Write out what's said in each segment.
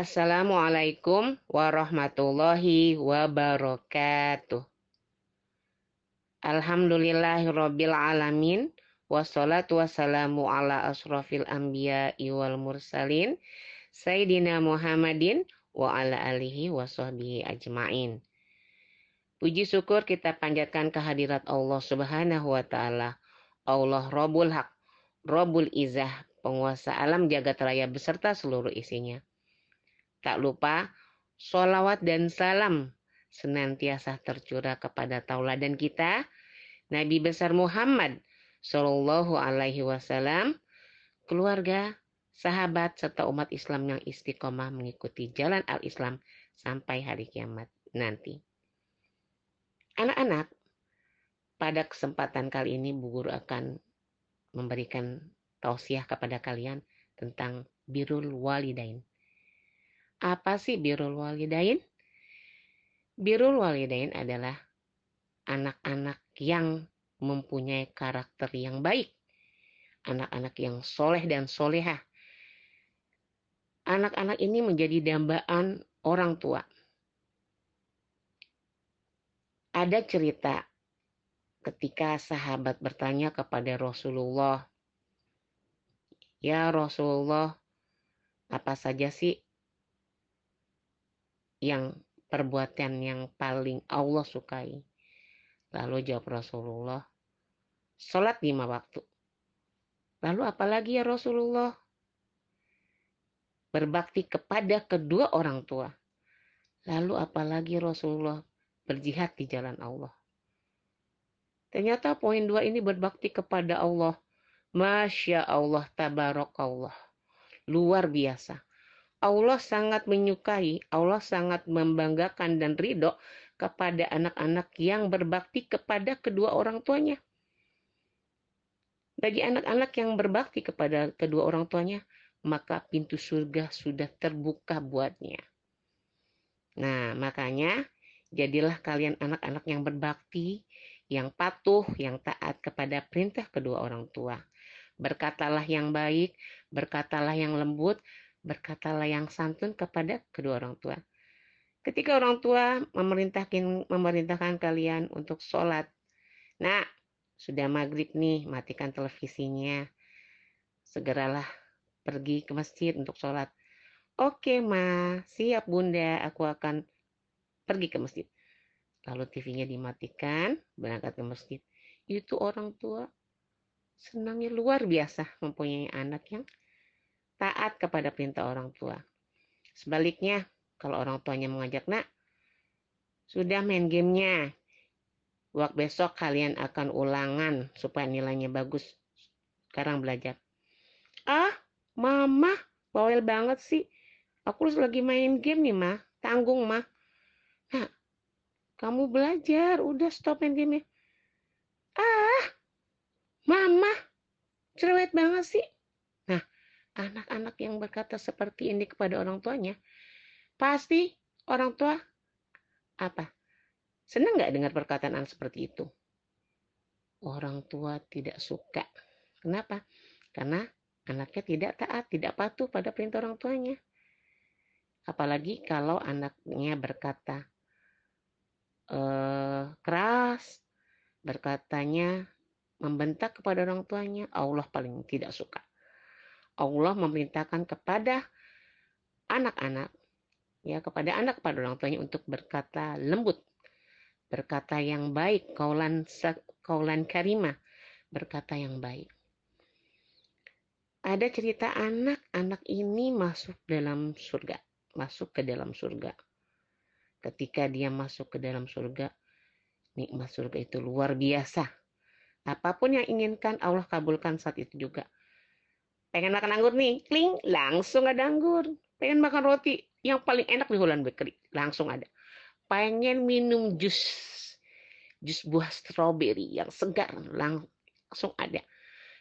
Assalamualaikum warahmatullahi wabarakatuh. Alhamdulillahirabbil alamin wassalatu wassalamu ala asrofil anbiya wal mursalin Sayyidina Muhammadin wa ala alihi wa ajmain. Puji syukur kita panjatkan kehadirat Allah Subhanahu wa taala. Allah Rabbul Haq, Rabbul Izzah, penguasa alam jagat raya beserta seluruh isinya. Tak lupa solawat dan salam senantiasa tercurah kepada tauladan kita, Nabi besar Muhammad Shallallahu Alaihi Wasallam, keluarga, sahabat serta umat Islam yang istiqomah mengikuti jalan al-Islam sampai hari kiamat nanti. Anak-anak, pada kesempatan kali ini Bu Guru akan memberikan tausiah kepada kalian tentang birul walidain. Apa sih birul walidain? Birul walidain adalah anak-anak yang mempunyai karakter yang baik. Anak-anak yang soleh dan solehah. Anak-anak ini menjadi dambaan orang tua. Ada cerita ketika sahabat bertanya kepada Rasulullah, "Ya Rasulullah, apa saja sih yang perbuatan yang paling Allah sukai?" Lalu jawab Rasulullah, sholat lima waktu. Lalu apalagi ya Rasulullah? Berbakti kepada kedua orang tua. Lalu apalagi Rasulullah berjihad di jalan Allah. Ternyata poin dua ini berbakti kepada Allah. Masya Allah, tabarakallah. Luar biasa. Allah sangat menyukai, Allah sangat membanggakan dan ridho kepada anak-anak yang berbakti kepada kedua orang tuanya. Bagi anak-anak yang berbakti kepada kedua orang tuanya, maka pintu surga sudah terbuka buatnya. Nah, makanya jadilah kalian anak-anak yang berbakti, yang patuh, yang taat kepada perintah kedua orang tua. Berkatalah yang baik, berkatalah yang lembut, berkatalah yang santun kepada kedua orang tua. Ketika orang tua memerintahkan memerintahkan kalian untuk sholat, nah sudah maghrib nih, matikan televisinya. Segeralah pergi ke masjid untuk sholat. Oke, Ma, siap Bunda, aku akan pergi ke masjid. Lalu TV-nya dimatikan, berangkat ke masjid. Itu orang tua senangnya luar biasa mempunyai anak yang taat kepada perintah orang tua. Sebaliknya, kalau orang tuanya mengajak, nak, sudah main gamenya, Waktu besok kalian akan ulangan supaya nilainya bagus. Sekarang belajar. Ah, mama, bawel banget sih. Aku lagi main game nih, mah. Tanggung, mah. Nah, kamu belajar. Udah stop main game Ah, mama, cerewet banget sih. Anak-anak yang berkata seperti ini kepada orang tuanya, pasti orang tua apa? Senang nggak dengar perkataan seperti itu? Orang tua tidak suka. Kenapa? Karena anaknya tidak taat, tidak patuh pada perintah orang tuanya. Apalagi kalau anaknya berkata eh, keras, berkatanya membentak kepada orang tuanya, Allah paling tidak suka. Allah memerintahkan kepada anak-anak ya kepada anak kepada orang tuanya untuk berkata lembut berkata yang baik, kaulan kaulan karimah, berkata yang baik. Ada cerita anak-anak ini masuk dalam surga, masuk ke dalam surga. Ketika dia masuk ke dalam surga, nikmat surga itu luar biasa. Apa pun yang inginkan Allah kabulkan saat itu juga. Pengen makan anggur nih, kling, langsung ada anggur. Pengen makan roti, yang paling enak di Holland Bakery, langsung ada. Pengen minum jus. Jus buah stroberi yang segar. Langsung ada.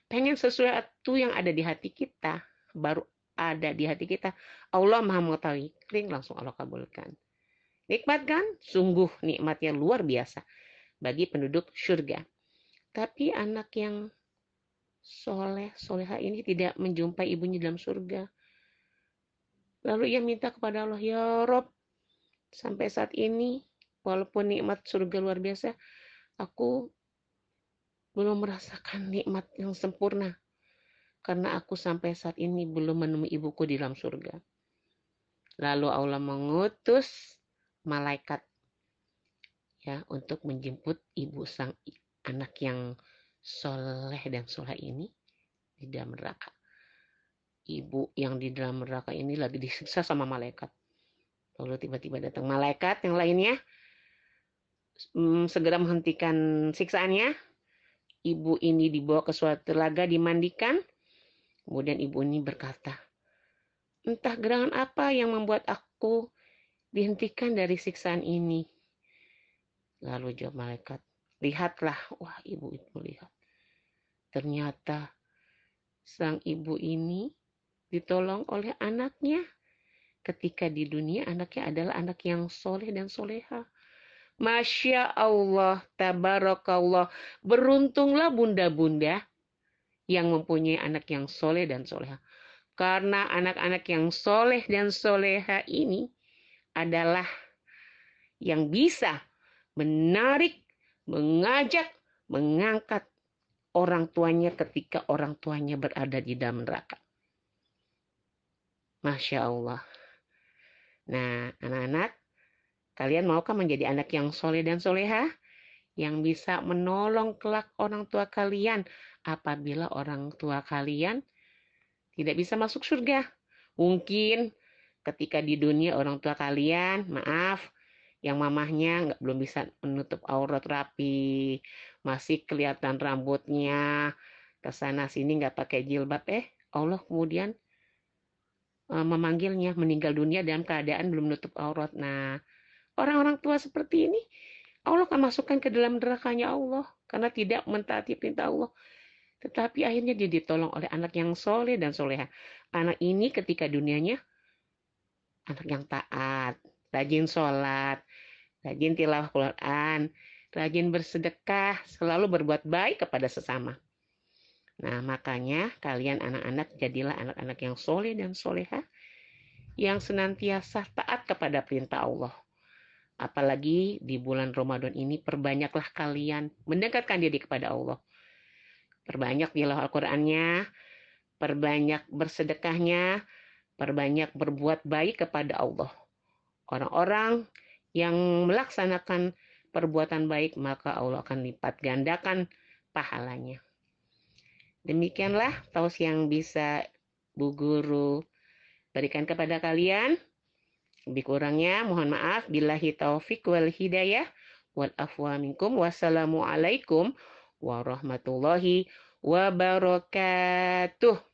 Pengen sesuatu yang ada di hati kita. Baru ada di hati kita. Allah maha mengetahui. Kling langsung Allah kabulkan. Nikmat kan? Sungguh nikmatnya luar biasa. Bagi penduduk surga. Tapi anak yang soleh soleha ini tidak menjumpai ibunya dalam surga Lalu ia minta kepada Allah, Ya Rob, sampai saat ini, walaupun nikmat surga luar biasa, aku belum merasakan nikmat yang sempurna. Karena aku sampai saat ini belum menemui ibuku di dalam surga. Lalu Allah mengutus malaikat ya untuk menjemput ibu sang anak yang soleh dan soleh ini di dalam neraka. Ibu yang di dalam neraka ini lagi disiksa sama malaikat. Lalu tiba-tiba datang malaikat yang lainnya hmm, segera menghentikan siksaannya. Ibu ini dibawa ke suatu telaga dimandikan. Kemudian ibu ini berkata, entah gerangan apa yang membuat aku dihentikan dari siksaan ini. Lalu jawab malaikat, lihatlah. Wah ibu itu melihat. Ternyata sang ibu ini ditolong oleh anaknya. Ketika di dunia anaknya adalah anak yang soleh dan soleha. Masya Allah, tabarakallah. Beruntunglah bunda-bunda yang mempunyai anak yang soleh dan soleha. Karena anak-anak yang soleh dan soleha ini adalah yang bisa menarik, mengajak, mengangkat orang tuanya ketika orang tuanya berada di dalam neraka. Masya Allah. Nah, anak-anak, kalian maukah menjadi anak yang soleh dan soleha? Yang bisa menolong kelak orang tua kalian apabila orang tua kalian tidak bisa masuk surga. Mungkin ketika di dunia orang tua kalian, maaf, yang mamahnya nggak belum bisa menutup aurat rapi, masih kelihatan rambutnya, ke sana sini nggak pakai jilbab, eh Allah kemudian uh, memanggilnya meninggal dunia dalam keadaan belum menutup aurat. Nah, orang-orang tua seperti ini Allah akan masukkan ke dalam nerakanya Allah karena tidak mentaati perintah Allah. Tetapi akhirnya dia ditolong oleh anak yang soleh dan soleha. Anak ini ketika dunianya anak yang taat, rajin sholat, rajin tilawah Quran, rajin bersedekah, selalu berbuat baik kepada sesama. Nah, makanya kalian anak-anak jadilah anak-anak yang soleh dan soleha, yang senantiasa taat kepada perintah Allah. Apalagi di bulan Ramadan ini, perbanyaklah kalian mendekatkan diri kepada Allah. Perbanyak tilawah Al-Qur'annya, perbanyak bersedekahnya, perbanyak berbuat baik kepada Allah. Orang-orang yang melaksanakan perbuatan baik, maka Allah akan lipat gandakan pahalanya. Demikianlah taus yang bisa Bu Guru berikan kepada kalian. Lebih kurangnya mohon maaf. Billahi taufik wal hidayah wal afwa minkum. Wassalamualaikum warahmatullahi wabarakatuh.